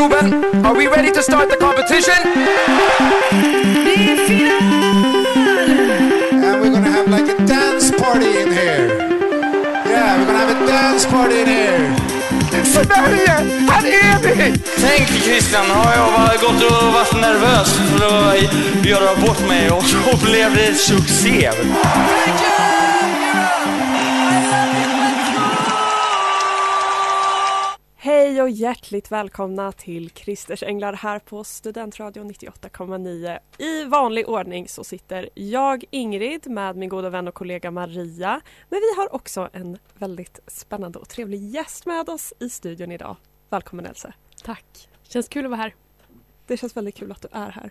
Globen, are we ready to start the competition? And we're gonna have like a dance party in here. Yeah, we're gonna have a dance party in here. Sverige, här är vi! Tänk Christian, har jag var- gått och varit nervös för att göra bort mig och så blev det succé. Hej och hjärtligt välkomna till Christers Änglar här på Studentradion 98,9. I vanlig ordning så sitter jag Ingrid med min goda vän och kollega Maria. Men vi har också en väldigt spännande och trevlig gäst med oss i studion idag. Välkommen Else. Tack. Känns kul att vara här. Det känns väldigt kul att du är här.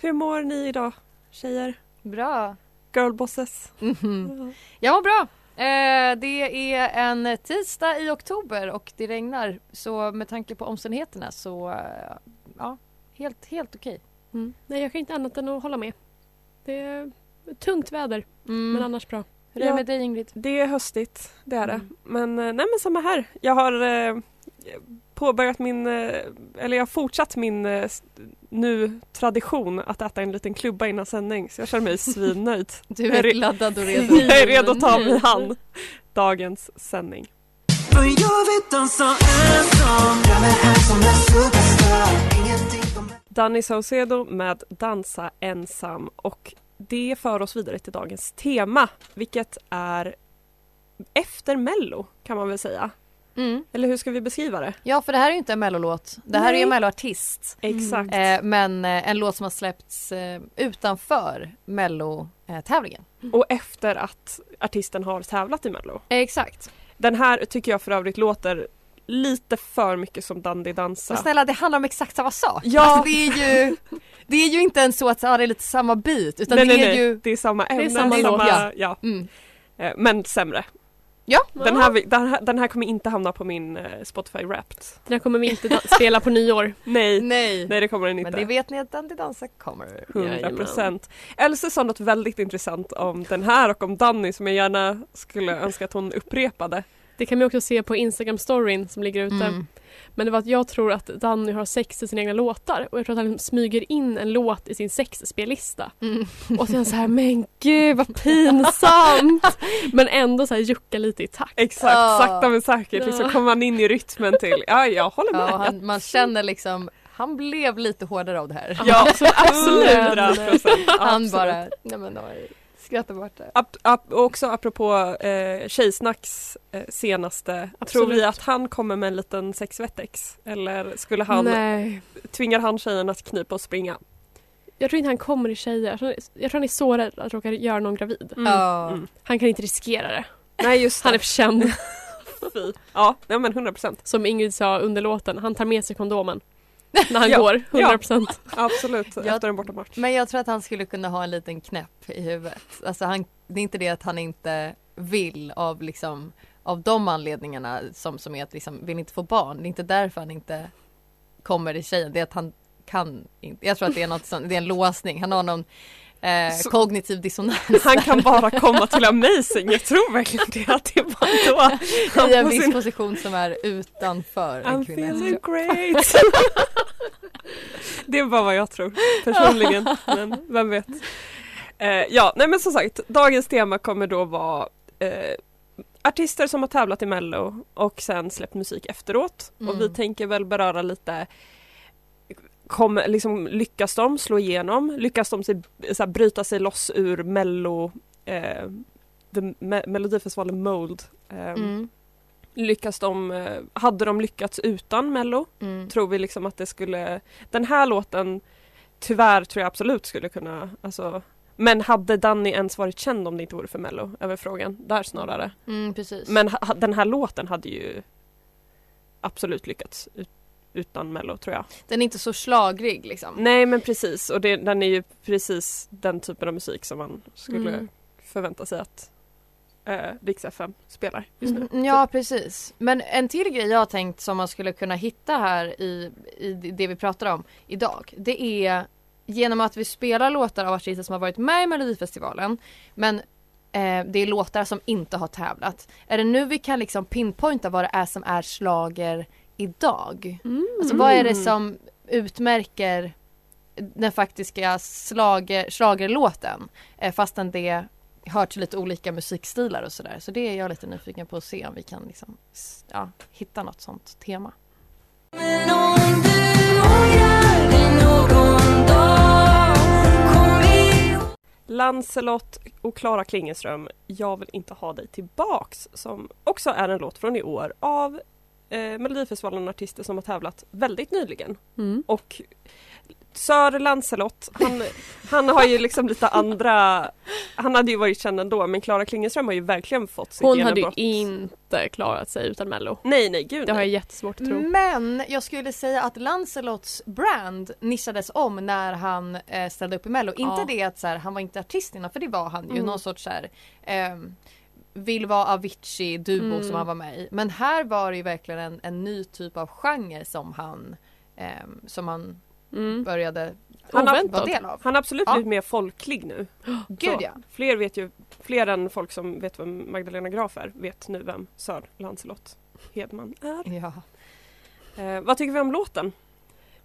Hur mår ni idag tjejer? Bra. Girlbosses? Mhm. Jag mår bra. Eh, det är en tisdag i oktober och det regnar så med tanke på omständigheterna så eh, ja, helt, helt okej. Mm. Nej, jag kan inte annat än att hålla med. Det är tungt väder, Mm. men annars bra. Hur är det Ja. med dig Ingrid? Det är höstigt, det är det. Mm. Men, eh, nej, men samma här. Jag har eh, påbörjat min, eh, eller jag har fortsatt min eh, s- nu tradition att äta en liten klubba innan sändning. Så jag känner mig svinnöjd. Du är laddad och redo. jag är redo att ta mig an dagens sändning. Danny Saucedo med Dansa ensam och det för oss vidare till dagens tema vilket är efter Mello kan man väl säga. Mm. Eller hur ska vi beskriva det? Ja för det här är ju inte en mellolåt. Det här är ju en Nej. melloartist. Exakt. Eh, men eh, en låt som har släppts eh, utanför mellotävlingen. Och efter att artisten har tävlat i Mello. Eh, exakt. Den här tycker jag för övrigt låter lite för mycket som Dandy dansa. Men snälla det handlar om exakt samma sak. Ja. Alltså, det är ju Det är ju inte ens så att ja, det är lite samma bit utan nej, det nej, är nej. ju Det är samma ämne. samma låt, ja. ja. mm. Eh, Men sämre. Ja. Den här, den, här, den här kommer inte hamna på min eh, Spotify Wrapped. Den här kommer vi inte spela på nyår. Nej, Nej. nej det kommer den inte. Men det vet ni att Dandy Dansa kommer. 100 procent. Else sa något väldigt intressant om den här och om Danny som jag gärna skulle önska att hon upprepade. Det kan man också se på Instagram-storyn som ligger ute. Mm. Men det var att jag tror att Danny har sex i sina egna låtar och jag tror att han smyger in en låt i sin sexspellista. Mm. Och sen så här, men gud vad pinsamt! Men ändå så här jucka lite i takt. Exakt, Ja. sakta men säkert liksom kommer man in i rytmen till. Ja, jag håller med. Ja, han, man känner liksom Han blev lite hårdare av det här. Ja, absolut. 100 procent. Han bara, nej men oj, skrattar bort det. Ap- ap- också apropå eh, Tjejsnacks eh, senaste, tror vi Absolut. att han kommer med en liten sexvettex? Eller skulle han, Nej. tvingar han tjejen att knipa och springa? Jag tror inte han kommer i tjejer. Jag tror, jag tror han är så rädd att råka göra någon gravid. Mm. Mm. Han kan inte riskera det. Nej just det. Han är för känd. Fy. Ja, men 100 procent. Som Ingrid sa under låten, han tar med sig kondomen. När han Ja, går, 100 procent. Absolut, Ja. efter en bortamatch. Men jag tror att han skulle kunna ha en liten knäpp i huvudet. Alltså han, det är inte det att han inte vill av liksom av de anledningarna som, som är att liksom vill inte få barn. Det är inte därför han inte kommer i tjejen. Det är att han kan inte. Jag tror att det är något sånt, det är en låsning. Han har någon eh, Så- kognitiv dissonans. Han kan bara komma till Amazing, jag tror verkligen det. Att det var då han i en viss sin- position som är utanför en I'm kvinnas feeling kropp. great. det är bara vad jag tror personligen, men vem vet. Eh, ja, nej men som sagt, dagens tema kommer då vara eh, artister som har tävlat i Mello och sen släppt musik efteråt. Och Mm. vi tänker väl beröra lite Kom, liksom, lyckas de slå igenom? Lyckas de sig, så här, bryta sig loss ur Mello eh, Me- Melodifestivalen Mold? Eh, Mm. Lyckas de, eh, hade de lyckats utan Mello? Mm. Tror vi liksom att det skulle, den här låten tyvärr tror jag absolut skulle kunna, alltså men hade Danny ens varit känd om det inte vore för Mello? Över frågan, där snarare. Mm. Men den här låten hade ju absolut lyckats ut, utan Mello tror jag. Den är inte så slagrig liksom. Nej men precis och det, den är ju precis den typen av musik som man skulle Mm. förvänta sig att eh, Rix FM spelar just nu. Mm, Ja precis. Men en till grej jag har tänkt som man skulle kunna hitta här i, i det vi pratar om idag. Det är genom att vi spelar låtar av artister som har varit med i Melodifestivalen men eh, det är låtar som inte har tävlat. Är det nu vi kan liksom pinpointa vad det är som är slager idag? Mm. Alltså vad är det som utmärker den faktiska slager, slagerlåten eh, fastän det hör till lite olika musikstilar och sådär. Så det är jag lite nyfiken på att se om vi kan liksom, ja, hitta något sånt tema. Lancelot och Klara Klingenström, Jag vill inte ha dig tillbaks som också är en låt från i år av eh, Melodifestivalen artister som har tävlat väldigt nyligen. Mm. Och Sir Lancelot, han, han har ju liksom lite andra, han hade ju varit känd ändå men Klara Klingenström har ju verkligen fått sitt Hon hade ju inte klarat sig utan Mello. Nej nej gud Det har nej. jag jättesvårt att tro. Men jag skulle säga att Lancelots brand nischades om när han eh, ställde upp i Mello. Ja. Inte det att så här, han var inte artist innan för det var han ju. Mm. Någon sorts så här, ehm, vill vara Avicii duo Mm. som han var med i. Men här var det ju verkligen en, en ny typ av genre som han ehm, som han Mm. började Han har- vara del av. Han har absolut Ja. blivit mer folklig nu. Gud ja. Fler vet ju, fler än folk som vet vem Magdalena Graf är vet nu vem Sir Lancelot Hedman är. ja. Eh, vad tycker vi om låten?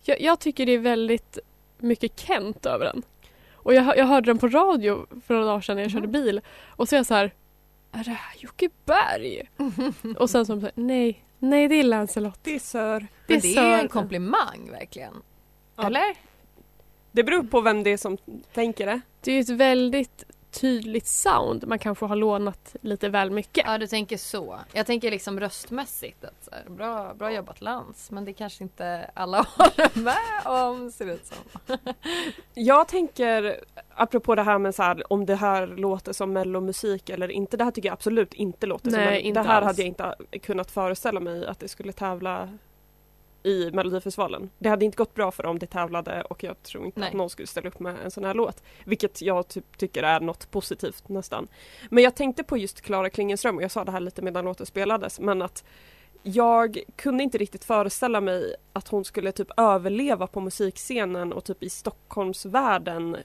Jag, jag tycker det är väldigt mycket Kent över den. Och jag, jag hörde den på radio för några dagar sedan när jag körde bil. Och så är jag så här, är det här Jocke Berg? och sen så, är här, nej, nej det är Lancelot. Det är Sir. Men det är ju Sir. en komplimang verkligen. Ja. Eller? Det beror på vem det är som tänker det. Det är ju ett väldigt tydligt sound. Man kanske har lånat lite väl mycket. Ja du tänker så. Jag tänker liksom röstmässigt. Att här, bra, bra jobbat Lans. Men det kanske inte alla håller med om ser det ut som. Jag tänker, apropå det här med så här, om det här låter som mellomusik eller inte. Det här tycker jag absolut inte låter som Nej, mello. inte Det här alls. hade jag inte kunnat föreställa mig att det skulle tävla i Melodifestivalen. Det hade inte gått bra för dem det tävlade och jag tror inte Nej. att någon skulle ställa upp med en sån här låt. Vilket jag typ tycker är något positivt nästan. Men jag tänkte på just Klara Klingenström och jag sa det här lite medan låten spelades men att jag kunde inte riktigt föreställa mig att hon skulle typ överleva på musikscenen och typ i Stockholmsvärlden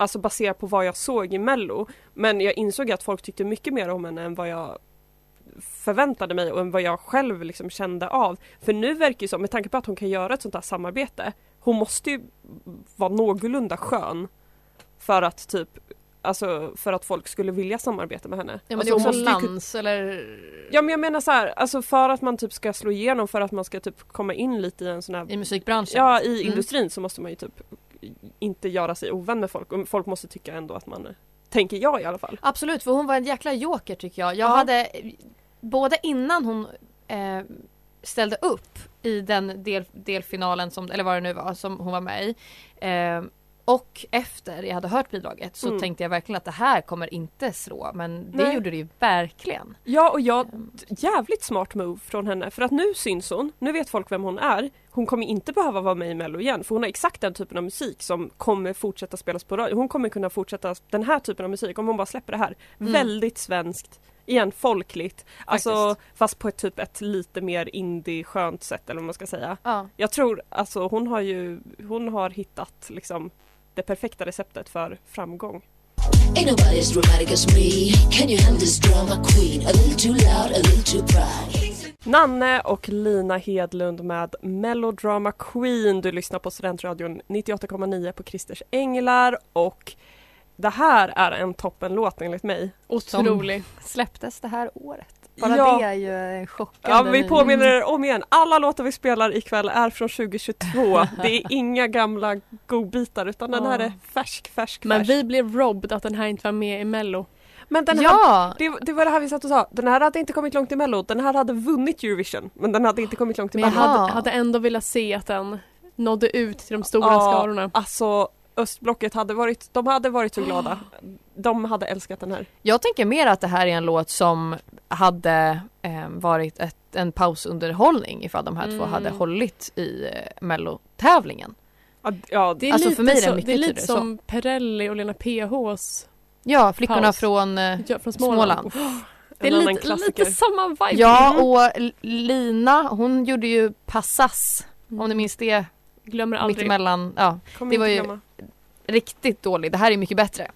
Alltså baserat på vad jag såg i Mello. Men jag insåg att folk tyckte mycket mer om henne än vad jag förväntade mig och än vad jag själv liksom kände av. För nu verkar det som, med tanke på att hon kan göra ett sånt här samarbete, hon måste ju vara någorlunda skön för att typ Alltså för att folk skulle vilja samarbeta med henne. Ja men alltså, det är hon också måste ju Lans eller... Ja men jag menar så här, alltså för att man typ ska slå igenom, för att man ska typ komma in lite i en sån här I musikbranschen. Ja i Mm. industrin så måste man ju typ inte göra sig ovän med folk och folk måste tycka ändå att man Tänker jag i alla fall. Absolut för hon var en jäkla joker tycker jag. Jag Ja. hade både innan hon eh, ställde upp i den del, delfinalen som, eller vad det nu var som hon var med i. Eh, och efter jag hade hört bidraget så Mm. tänkte jag verkligen att det här kommer inte slå men det Nej. gjorde det ju verkligen. Ja och jag, jävligt smart move från henne för att nu syns hon, nu vet folk vem hon är. Hon kommer inte behöva vara med i Mello igen för hon har exakt den typen av musik som kommer fortsätta spelas på radio. Hon kommer kunna fortsätta den här typen av musik om hon bara släpper det här. Mm. Väldigt svenskt, igen folkligt. Alltså Faktiskt. fast på ett typ ett lite mer indie skönt sätt eller vad man ska säga. Ja. Jag tror alltså hon har ju, hon har hittat liksom det perfekta receptet för framgång. Ain't nobody as dramatic as me. Can you handle this drama queen? A little too loud, a little too proud. Nanne och Lina Hedlund med Melodrama Queen. Du lyssnar på Studentradion 98,9 på Christers Änglar och det här är en toppenlåt enligt mig. Otrolig. Släpptes det här året. Bara Ja. det är ju en chockande Ja, vi påminner er om igen. Alla låtar vi spelar ikväll är från 2022. Det är inga gamla godbitar utan den här är färsk, färsk, Men färsk. vi blev robbed att den här inte var med i Mello. Men den här, Ja! det, det var det här vi satt och sa. Den här hade inte kommit långt i Mello. Den här hade vunnit Eurovision. Men den hade inte kommit långt i Men jag Mello. Hade, hade ändå velat se att den nådde ut till de stora Ja, skarorna. Alltså östblocket hade varit, de hade varit så glada. De hade älskat den här. Jag tänker mer att det här är en låt som hade eh, varit ett en pausunderhållning ifall de här två Mm. hade hållit i eh, mellotävlingen. Ja, ja, Det är Alltså, lite, för mig är det så, mycket det är lite tydligare så. som Perrelli och Lena PHs Ja, flickorna Paus. från eh, ja, från Småland. Småland. Det är lite, lite samma vibe. Ja, Mm. och Lina hon gjorde ju Passas, om ni minns det, Glömmer aldrig. mittemellan. Ja, Kommer det var ju- glömma. riktigt dålig. Det här är mycket bättre.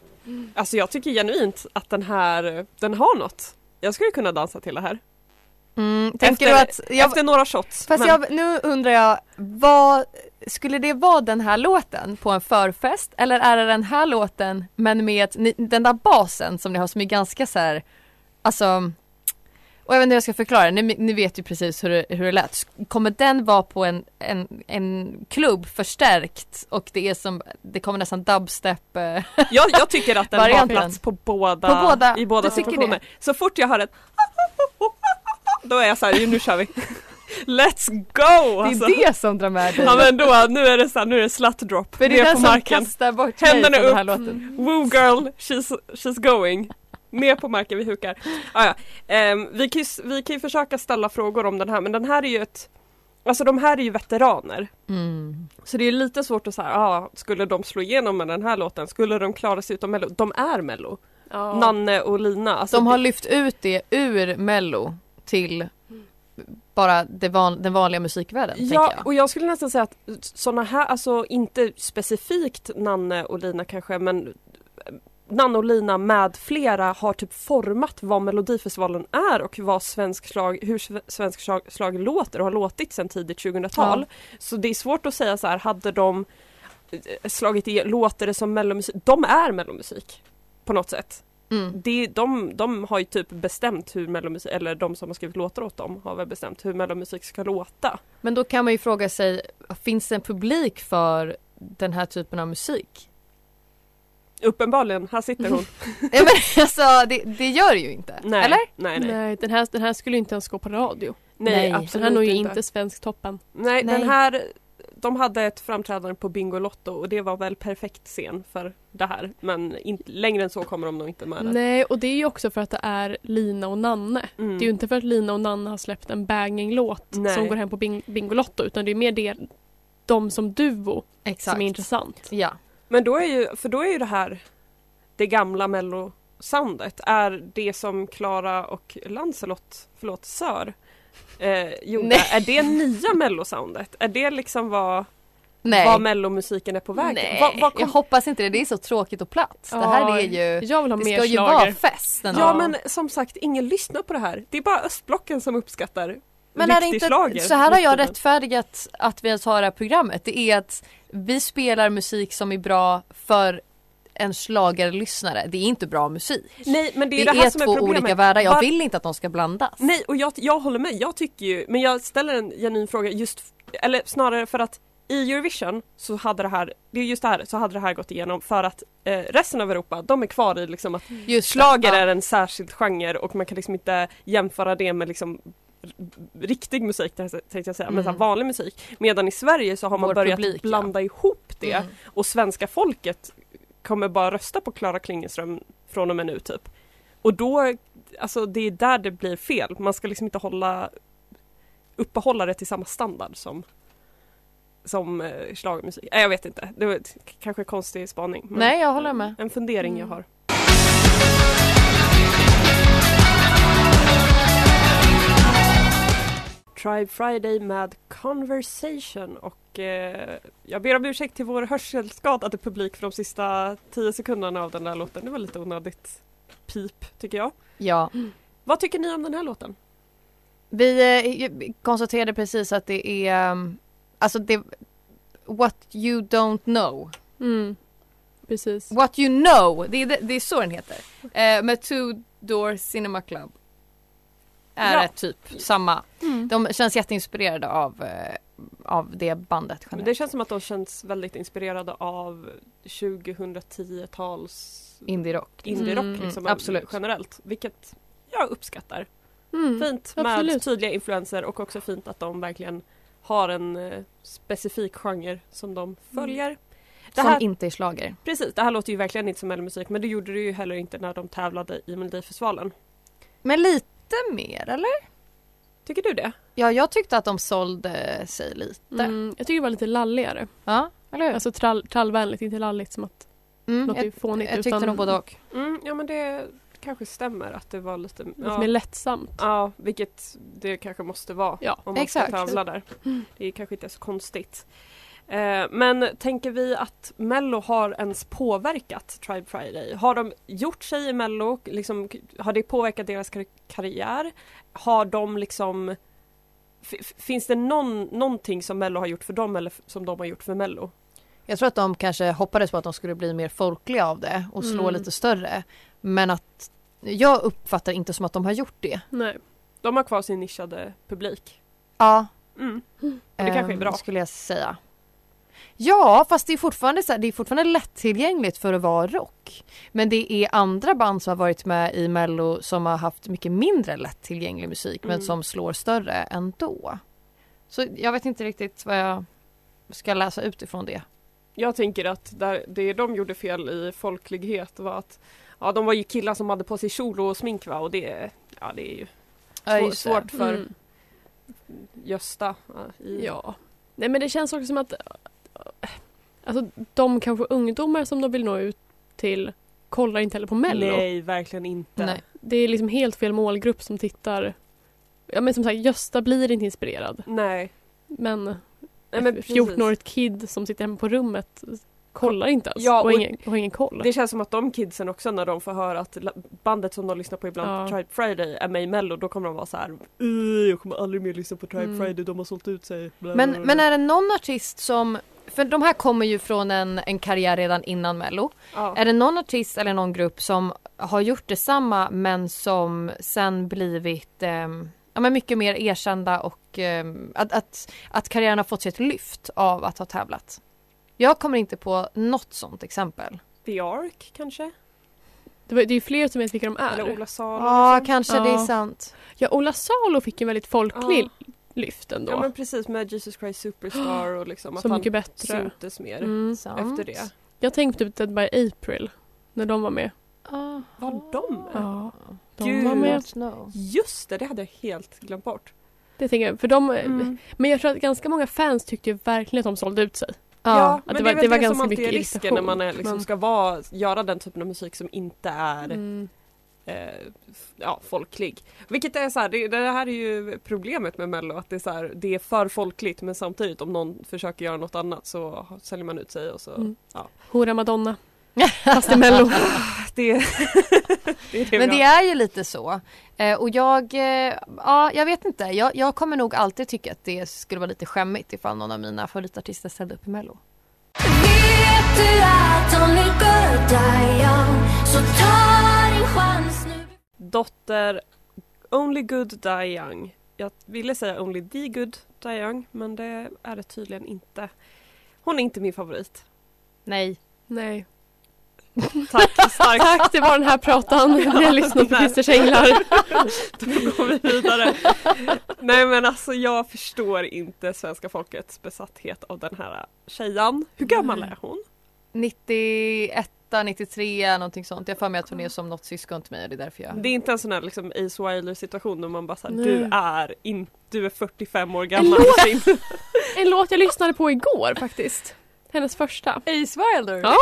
Alltså jag tycker genuint att den här, den har något. Jag skulle kunna dansa till det här. Mm, tänker Efter- du att... Jag, Efter några shots. fast men- jag, nu undrar jag, vad, skulle det vara den här låten på en förfest? Eller är det den här låten men med ni, den där basen som ni har som är ganska så här, alltså och jag vet inte hur jag ska förklara, ni, ni vet ju precis hur det, hur det lät. Kommer den vara på en, en, en klubb förstärkt och det är som, det kommer nästan dubstep eh, jag, jag tycker att den har plats på båda, På båda- i båda situationer. Så fort jag hör ett då är jag så här, nu kör vi. Let's go! Det Alltså. är det som drar med dig. Ja men då, nu är det så här, nu är det slut drop. För det är den på som marken. kastar bort mig Händerna från den här upp. låten. Woo girl, she's, she's going. Ner på marken, vi hukar. Ah, ja. Ehm, vi, kan ju, vi kan ju försöka ställa frågor om den här men den här är ju ett Alltså de här är ju veteraner. Mm. Så det är lite svårt att säga, ah, skulle de slå igenom med den här låten? Skulle de klara sig utan Mello? De är Mello. Ja. Nanne och Lina. Alltså De har det- lyft ut det ur mello till bara det van, den vanliga musikvärlden, Ja, jag. och jag skulle nästan säga att sådana här, alltså inte specifikt Nanne och Lina kanske men Nanne och Lina med flera har typ format vad Melodifestivalen är och vad svensk slag, hur sve- svensk slag, slag låter och har låtit sedan tidigt 2000-tal. Så det är svårt att säga så här, hade de eh, slagit i, låter det som mellomusik? De är mellomusik på något sätt. Mm. Det, de, de har ju typ bestämt hur mellomusik, eller de som har skrivit låtar åt dem har väl bestämt hur mellomusik ska låta. Men då kan man ju fråga sig, finns det en publik för den här typen av musik? Uppenbarligen, här sitter hon. Nej men alltså det, det gör det ju inte, Nej, eller? Nej, nej. Nej, den här, den här skulle inte ens gå på radio. Nej, Nej, absolut Den här når ju inte. inte Svensktoppen. Nej, Nej. den här de hade ett framträdande på Bingolotto och det var väl perfekt scen för det här. Men in, längre än så kommer de nog inte med det. Nej, och det är ju också för att det är Lina och Nanne. Mm. Det är ju inte för att Lina och Nanne har släppt en banging-låt Nej. som går hem på bing- Bingolotto utan det är mer det, de som duo Exakt. som är intressant. Ja. Men då är ju, för då är ju det här det gamla mello-soundet är det som Klara och Lancelot, förlåt, Sör eh, gjorde. Nej. Är det nya mello-soundet? Är det liksom vad, Nej. vad mellomusiken är på väg? Nej, Vad, vad kom- jag hoppas inte det. Det är så tråkigt och platt. det här är ju... Jag vill ha Det mer ska ju schlager. vara fest. Ja men som sagt, ingen lyssnar på det här. Det är bara östblocken som uppskattar Men är det inte, så här har jag rättfärdigat att vi ens har det här programmet. Det är att vi spelar musik som är bra för en schlagerlyssnare. Det är inte bra musik. Nej men det Det är är, det som är två problemet. olika världar. Jag Var- vill inte att de ska blandas. Nej och jag, jag håller med, jag tycker ju, men jag ställer en genuin fråga just, eller snarare för att i Eurovision så hade det här, det är just det här, så hade det här gått igenom för att eh, resten av Europa, de är kvar i liksom att Just det, schlager ja. är en särskild genre och man kan liksom inte jämföra det med liksom riktig musik tänkte jag säga, men så Mm. vanlig musik. Medan i Sverige så har man Vår börjat publik, ja. blanda ihop det Mm. och svenska folket kommer bara rösta på Klara Klingenström från och med nu typ. Och då, alltså det är där det blir fel. Man ska liksom inte hålla uppehålla det till samma standard som som eh, schlagermusik. Nej jag vet inte, det var kanske en konstig spaning. Nej, jag håller med. En fundering jag Mm. har. Tribe Friday med Conversation och eh, jag ber om ursäkt till vår hörselskadade publik för de sista tio sekunderna av den där låten. Det var lite onödigt pip tycker jag. Ja. Vad tycker ni om den här låten? Vi eh, konstaterade precis att det är um, Alltså det What you don't know Mm. Precis. What you know, det är, det, det är så den heter. Eh, med Two Door Cinema Club. Är Ja. typ samma. Mm. De känns jätteinspirerade av, eh, av det bandet generellt. det känns som att de känns väldigt inspirerade av 2010-tals Indie-rock. indie-rock Mm, liksom, absolut. generellt. Vilket jag uppskattar. Mm. Fint med absolut. tydliga influenser och också fint att de verkligen har en eh, specifik genre som de följer. Det Som här, inte är slager. precis, det här låter ju verkligen inte som mellomusik men det gjorde det ju heller inte när de tävlade i Melodifestivalen. Men lite mer eller? Tycker du det? Ja, jag tyckte att de sålde sig lite. Mm, jag tycker det var lite lalligare. Ja, eller hur? Alltså trall, trallvänligt, inte lalligt som att mm, något är jag, fånigt. jag tyckte utan nog både och. Mm, ja men det kanske stämmer att det var lite... lite Ja, mer lättsamt. ja vilket det kanske måste vara Ja, om man exakt. ska tävla där. Mm. Det är kanske inte så konstigt. Eh, men tänker vi att Mello har ens påverkat Tribe Friday? Har de gjort sig i Mello? Liksom, har det påverkat deras kar- karriär? Har de liksom... finns det någon, någonting som Mello har gjort för dem eller som de har gjort för Mello? Jag tror att de kanske hoppades på att de skulle bli mer folkliga av det och slå Mm. lite större. Men att jag uppfattar inte som att de har gjort det. Nej. De har kvar sin nischade publik. Ja, Mm. det kanske är bra. Skulle jag säga. Ja, fast det är fortfarande så här, det är fortfarande lättillgängligt för att vara rock. Men det är andra band som har varit med i Mello som har haft mycket mindre lättillgänglig musik men Mm. som slår större ändå. Så jag vet inte riktigt vad jag ska läsa utifrån det. Jag tänker att där, det de gjorde fel i folklighet var att ja, de var ju killar som hade på sig kjol och smink va? och det, ja, det är ju Ja, svår, det. svårt för Mm. Gösta. Ja, i, Ja. Nej men det känns också som att alltså, de kanske ungdomar som de vill nå ut till kollar inte heller på Mello. Nej, verkligen inte. Nej. Det är liksom helt fel målgrupp som tittar. Ja men som sagt, Gösta blir inte inspirerad. Nej. Men, Nej, men ett precis. 14-årigt kid som sitter hemma på rummet kollar inte ens Ja, och, och- ingen, och ingen koll. Det känns som att de kidsen också när de får höra att bandet som de lyssnar på ibland, Ja. Tribe Friday, är med i Mello, då kommer de vara så här. "Uh, Jag kommer aldrig mer lyssna på Tribe Mm. Friday, de har sålt ut sig. Men, bla, bla." men är det någon artist som, för de här kommer ju från en, en karriär redan innan Mello. ja. Är det någon artist eller någon grupp som har gjort detsamma men som sen blivit ehm, ja, men mycket mer erkända och ehm, att, att, att karriären har fått sig ett lyft av att ha tävlat? Jag kommer inte på något sånt exempel. The Ark kanske? Det, var, det är ju fler som vet vilka de är. Eller Ola Salo? Ja, liksom. kanske det är Ja. sant. Ja, Ola Salo fick en väldigt folklig Ja. Lyft ändå. Ja men precis med Jesus Christ Superstar och liksom att så han mycket bättre. syntes mer Mm. efter det. Jag tänkte typ Dead by April när de var med. Aha. Var de med? Ja, de Gud. var med. Just det, det hade jag helt glömt bort. Det tänker jag, för de, Mm. Men jag tror att ganska många fans tyckte ju verkligen att de sålde ut sig. Ja. men det det, var- väl det var det ganska som alltid mycket är risken när man är, liksom, men- ska vara, göra den typen av musik som inte är Mm. Eh, ja, folklig. Vilket är så här, det, det här är ju problemet med mello att det är så här, det är för folkligt men samtidigt om någon försöker göra något annat så säljer man ut sig och så Mm. ja. Hora Madonna. Fast i Mello. Det, det Men det är ju lite så. Eh, och jag, eh, ja jag vet inte. Jag, jag kommer nog alltid tycka att det skulle vara lite skämmigt ifall någon av mina favoritartister ställde upp i Mello. Vet du att good die young Så ta Dotter Only Good Die Young. Jag ville säga Only The Good Die Young men det är det tydligen inte. Hon är inte min favorit. Nej. Nej. Tack, starkt. Tack, det var den här pratan. Ni har lyssnat på Christers Änglar. Då går vi vidare. Nej men alltså jag förstår inte svenska folkets besatthet av den här tjejan. Hur gammal är hon? 91, 93 någonting sånt. Jag för mig att hon är som något syskon till mig och det är därför jag... Det är inte en sån här liksom Ace Wilder situation där man bara såhär, du är in, du är 45 år gammal. En låt jag lyssnade på igår faktiskt. Hennes första. Ace Wilder! Ja,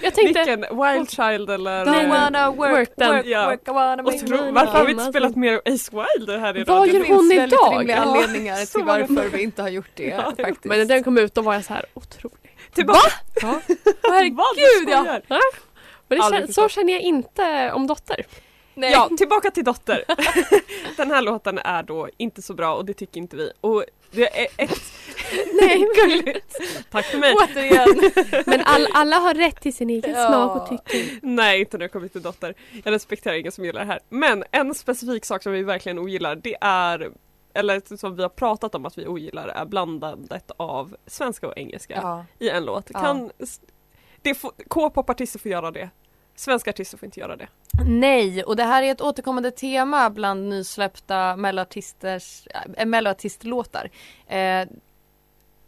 jag tänkte... Vilken? Wild Child eller? Don't wanna work, Work work, them. work. I wanna make money. varför har vi inte spelat mer Ace Wilder här i Vad gör Det finns hon väldigt idag? rimliga anledningar till varför vi inte har gjort det Ja, faktiskt. Men när den kom ut då var jag så här otrolig. Tillbaka! Ja. Herregud ja! ja! Men så känner jag inte om Dotter. Nej. Ja, tillbaka till Dotter. Den här låten är då inte så bra och det tycker inte vi. Och det är ett... Nej, gulligt. Tack för mig. Återigen. Men all, alla har rätt till sin egen Ja. smak och tycke. Nej, inte när det kommer till Dotter. Jag respekterar ingen som gillar det här. Men en specifik sak som vi verkligen ogillar det är eller som vi har pratat om att vi ogillar är blandandet av svenska och engelska Ja. i en låt. Ja. Kan, det får, K-pop-artister får göra det. Svenska artister får inte göra det. Nej, och det här är ett återkommande tema bland nysläppta äh, melloartistlåtar. Eh,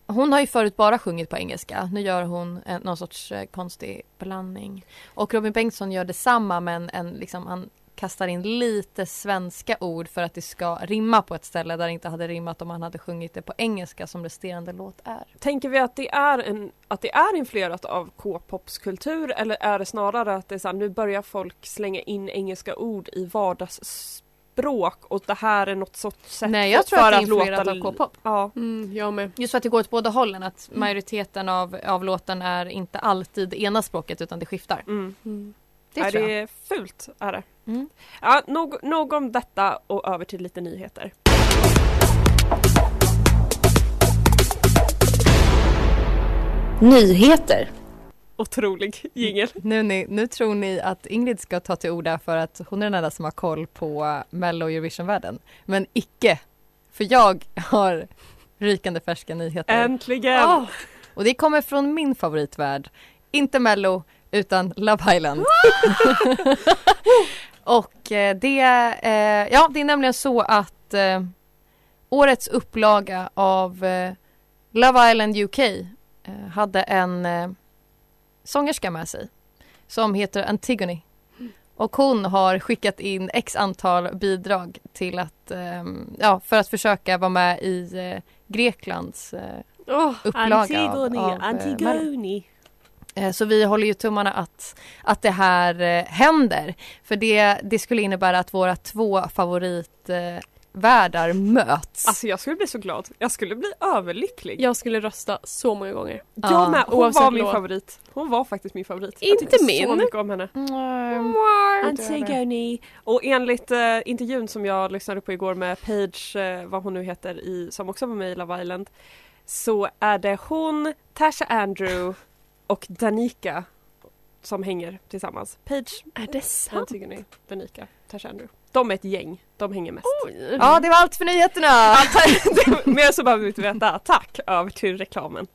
hon har ju förut bara sjungit på engelska. Nu gör hon en, någon sorts eh, konstig blandning. Och Robin Bengtsson gör detsamma men en, liksom, han kastar in lite svenska ord för att det ska rimma på ett ställe där det inte hade rimmat om han hade sjungit det på engelska som resterande låt är. Tänker vi att det är, en, att det är influerat av K-popskultur eller är det snarare att det är så här, nu börjar folk slänga in engelska ord i vardagsspråk och det här är något sorts sätt Nej, jag tror för att det är att låta influerat av K-pop. Ja. Mm, jag med. Just för att det går åt båda hållen, att majoriteten av, av låten är inte alltid det ena språket utan det skiftar. Mm. Mm. Det är det fult är det. Mm. Ja, nog, nog om detta och över till lite nyheter. Nyheter. Otrolig jingel. Nu, ni, nu tror ni att Ingrid ska ta till orda för att hon är den enda som har koll på Mello och Eurovision-världen. Men icke! För jag har rykande färska nyheter. Äntligen! Ah, och det kommer från min favoritvärld. Inte Mello, utan Love Island. och eh, det, eh, ja, det är nämligen så att eh, årets upplaga av Love Island UK hade en sångerska med sig som heter Antigone. Och hon har skickat in x antal bidrag till att, ja, för att försöka vara med i Greklands eh, Oh, upplaga Antigone, av, av. Antigone. Eh, Så vi håller ju tummarna att, att det här eh, händer. För det, det skulle innebära att våra två favoritvärldar världar möts. Alltså jag skulle bli så glad. Jag skulle bli överlycklig. Jag skulle rösta så många gånger. Jag Ja, med. Hon oavsett var min låt. favorit. Hon var faktiskt min favorit. jag Inte så min. mycket om henne. Mm. Antigone. Och enligt eh, intervjun som jag lyssnade på igår med Paige, eh, vad hon nu heter, i, som också var med i Love Island. Så är det hon, Tasha Andrew och Danica som hänger tillsammans. Paige, Är det sant? Antigone, Danica, Tasha Andrew. De är ett gäng. De hänger mest. Oj. Ja, det var allt för nyheterna! Mer så behöver vi inte veta. Tack! Över till reklamen.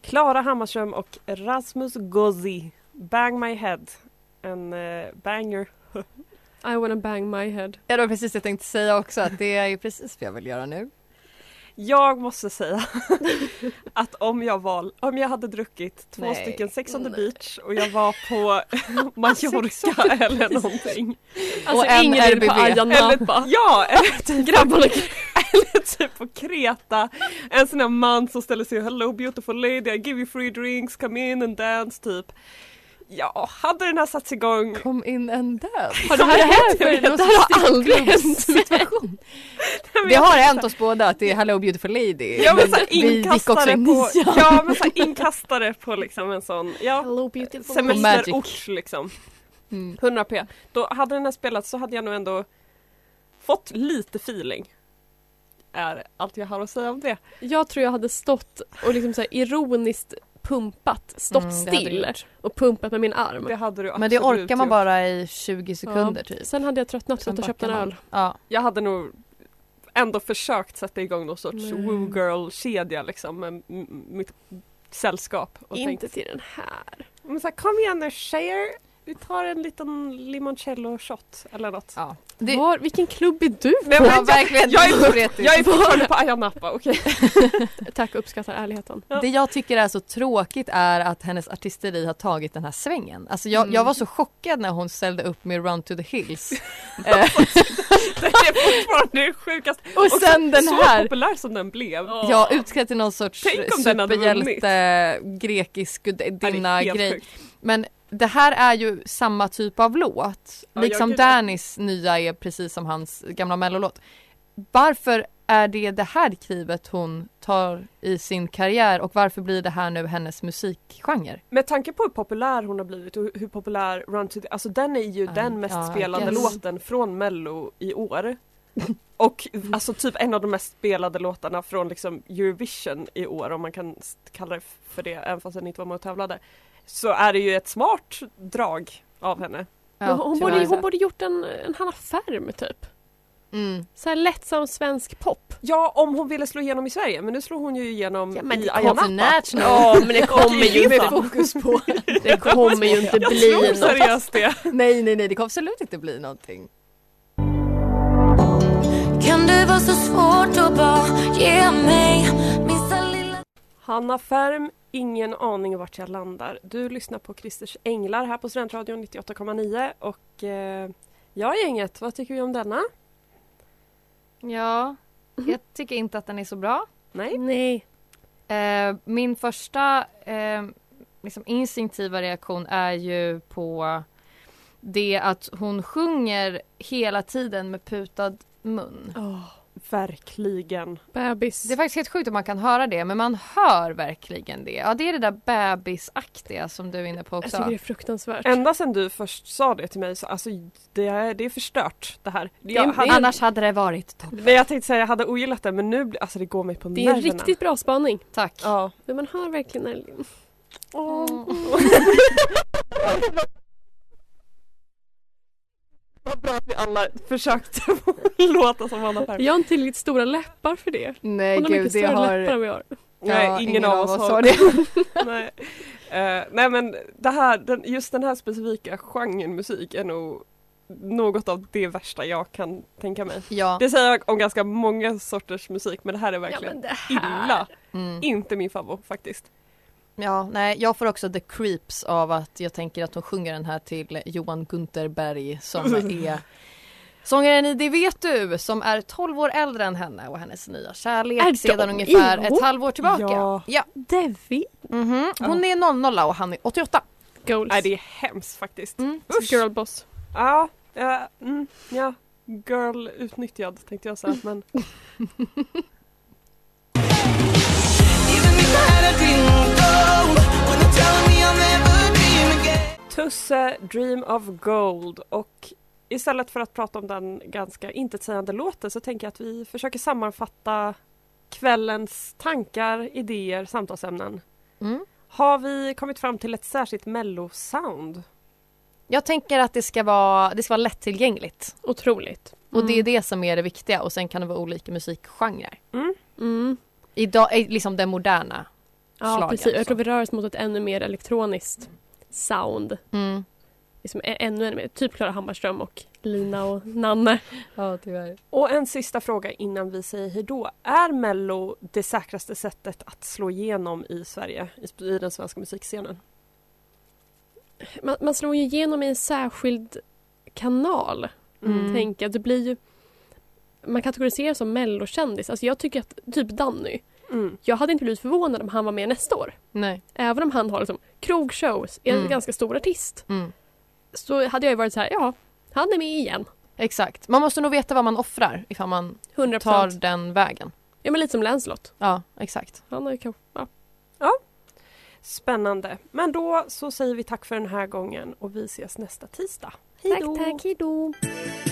Klara Hammarström och Rasmus Gozzi. Bang my head. En eh, banger. I wanna bang my head. Ja, det var precis det jag tänkte säga också, att det är precis vad jag vill göra nu. Jag måste säga att om jag var, om jag hade druckit två Nej. stycken Sex on the beach och jag var på Mallorca eller någonting. Alltså en Ingrid RBV. på Ayia Eller, ja, eller typ Grabbarna Eller typ på Kreta, en sån här man som ställer sig Hello beautiful lady, I give you free drinks, come in and dance typ. Ja, hade den här satts igång Kom in en död. Har det här hänt? Det har aldrig hänt mig. Det har hänt oss båda att det är Hello beautiful lady. Ja men gick också på, nian. ja men såhär inkastare på liksom en sån, ja Hello beautiful. semesterort liksom. Mm. 100 p. Då hade den här spelats så hade jag nog ändå fått lite feeling. Är allt jag har att säga om det. Jag tror jag hade stått och liksom så här ironiskt pumpat, stått Mm, still och pumpat med min arm. Det hade du Men det orkar man bara i 20 sekunder Ja. typ. Sen hade jag tröttnat och köpt en öl. Ja. Jag hade nog ändå försökt sätta igång någon sorts Nej. woo girl kedja liksom med mitt sällskap. Och Inte tänkt, till den här. men så här, kom igen nu tjejer, vi tar en liten limoncello shot eller något. ja. Det, Var, vilken klubb är du Nej, på? men ja, verkligen. Jag är, teoretiskt. jag är fortfarande på Ayia Napa, okej. Tack, uppskattar ärligheten. Ja. Det jag tycker är så tråkigt är att hennes artisteri har tagit den här svängen. Alltså jag, Mm. jag var så chockad när hon ställde upp med Run to the Hills. Det är fortfarande det sjukaste. och sen den så här. populär som den blev. Ja, utklädd till någon sorts superhjälte, grekisk Ja, det är gudinna helt grej. sjukt. Men det här är ju samma typ av låt. Ja, liksom Dannys nya är precis som hans gamla mellolåt. Varför är det det här klivet hon tar i sin karriär och varför blir det här nu hennes musikgenre? Med tanke på hur populär hon har blivit och hur populär Run to the, alltså den är ju Ja, den mest I spelade guess. låten från mello i år. Och alltså typ en av de mest spelade låtarna från liksom Eurovision i år om man kan kalla det för det även fast den inte var med och tävlade. Så är det ju ett smart drag av henne. Men hon, borde, hon borde gjort en, en Hanna Färm typ. Mm. Så här lättsam svensk pop. Ja om hon ville slå igenom i Sverige men nu slår hon ju igenom Ja, men i det Ayia Napa. Ja men det kommer ju med inte. fokus på. Det kommer ju inte Jag bli tror något. seriöst det. Nej, nej, nej, det kommer absolut inte bli någonting. Kan det vara så svårt att bara ge mig minsta lilla Hanna Färm ingen aning vart jag landar. Du lyssnar på Christers Änglar här på Studentradion 98,9 och eh, ja gänget, vad tycker vi om denna? Ja, jag tycker inte att den är så bra. Nej? Nej. Eh, min första eh, liksom instinktiva reaktion är ju på det att hon sjunger hela tiden med putad mun. Oh, verkligen. Bebis. Det är faktiskt helt sjukt att man kan höra det men man hör verkligen det. Ja det är det där bebisaktiga som du är inne på Jag också. tycker det är fruktansvärt. Ända sedan du först sa det till mig så alltså det är, det är förstört det här. Jag, det är- hade, Annars hade det varit toppen. nej, jag tänkte säga jag hade ogillat det men nu alltså det går mig på Det är en nerverna. riktigt bra spaning. Tack. Ja. Men man hör verkligen när... Mm. Vad bra att vi alla försökte låta som Anna Perm. Jag har inte tillräckligt stora läppar för det. Nej Hon har gud mycket större läppar har... än vad jag har. Nej, Ja, ingen, av oss har det. nej. Eh, nej men det här, den, just den här specifika genren musik är nog något av det värsta jag kan tänka mig. Ja. Det säger jag om ganska många sorters musik men det här är verkligen det illa. Mm. Inte min favorit faktiskt. Ja, nej, jag får också the creeps av att jag tänker att hon sjunger den här till Johan Gunther Berg som är sångaren i Det vet du som är 12 år äldre än henne och hennes nya kärlek Är sedan ungefär ihop? ett halvår tillbaka. Ja. ja. Devi. Mhm. Hon är 00 och han är 88. Goals. Nej det är hemskt faktiskt. Mm. Girlboss. Ja, ja, mm, ja, girl utnyttjad tänkte jag säga men Tusse Dream of Gold och istället för att prata om den ganska intetsägande låten så tänker jag att vi försöker sammanfatta kvällens tankar, idéer, samtalsämnen. Mm. Har vi kommit fram till ett särskilt mellosound? Jag tänker att det ska vara, det ska vara lättillgängligt Otroligt. och det är det som är det viktiga och sen kan det vara olika musikgenrer. Mm. Idag är liksom den moderna Ja schlagern, precis. Jag tror vi rör oss mot ett ännu mer elektroniskt sound. Mm. Liksom ännu, ännu mer. Typ Klara Hammarström och Lina och Nanne. Ja tyvärr. Och en sista fråga innan vi säger hejdå. Är Mello det säkraste sättet att slå igenom i Sverige, i, den svenska musikscenen? Man, man slår ju igenom i en särskild kanal. Mm. Tänk att det blir ju... Man kategoriserar som mellokändis. Alltså jag tycker att typ Danny. Mm. Jag hade inte blivit förvånad om han var med nästa år. Nej. Även om han har liksom krogshows, är en Mm. ganska stor artist. Mm. Så hade jag ju varit så här, ja, han är med igen. Exakt. Man måste nog veta vad man offrar ifall man 100 tar den vägen. Ja men lite som Lancelot. Ja, exakt. Han har ju kanske, ja. Spännande. Men då så säger vi tack för den här gången och vi ses nästa tisdag. Hej då! Tack, tack, hejdå. Du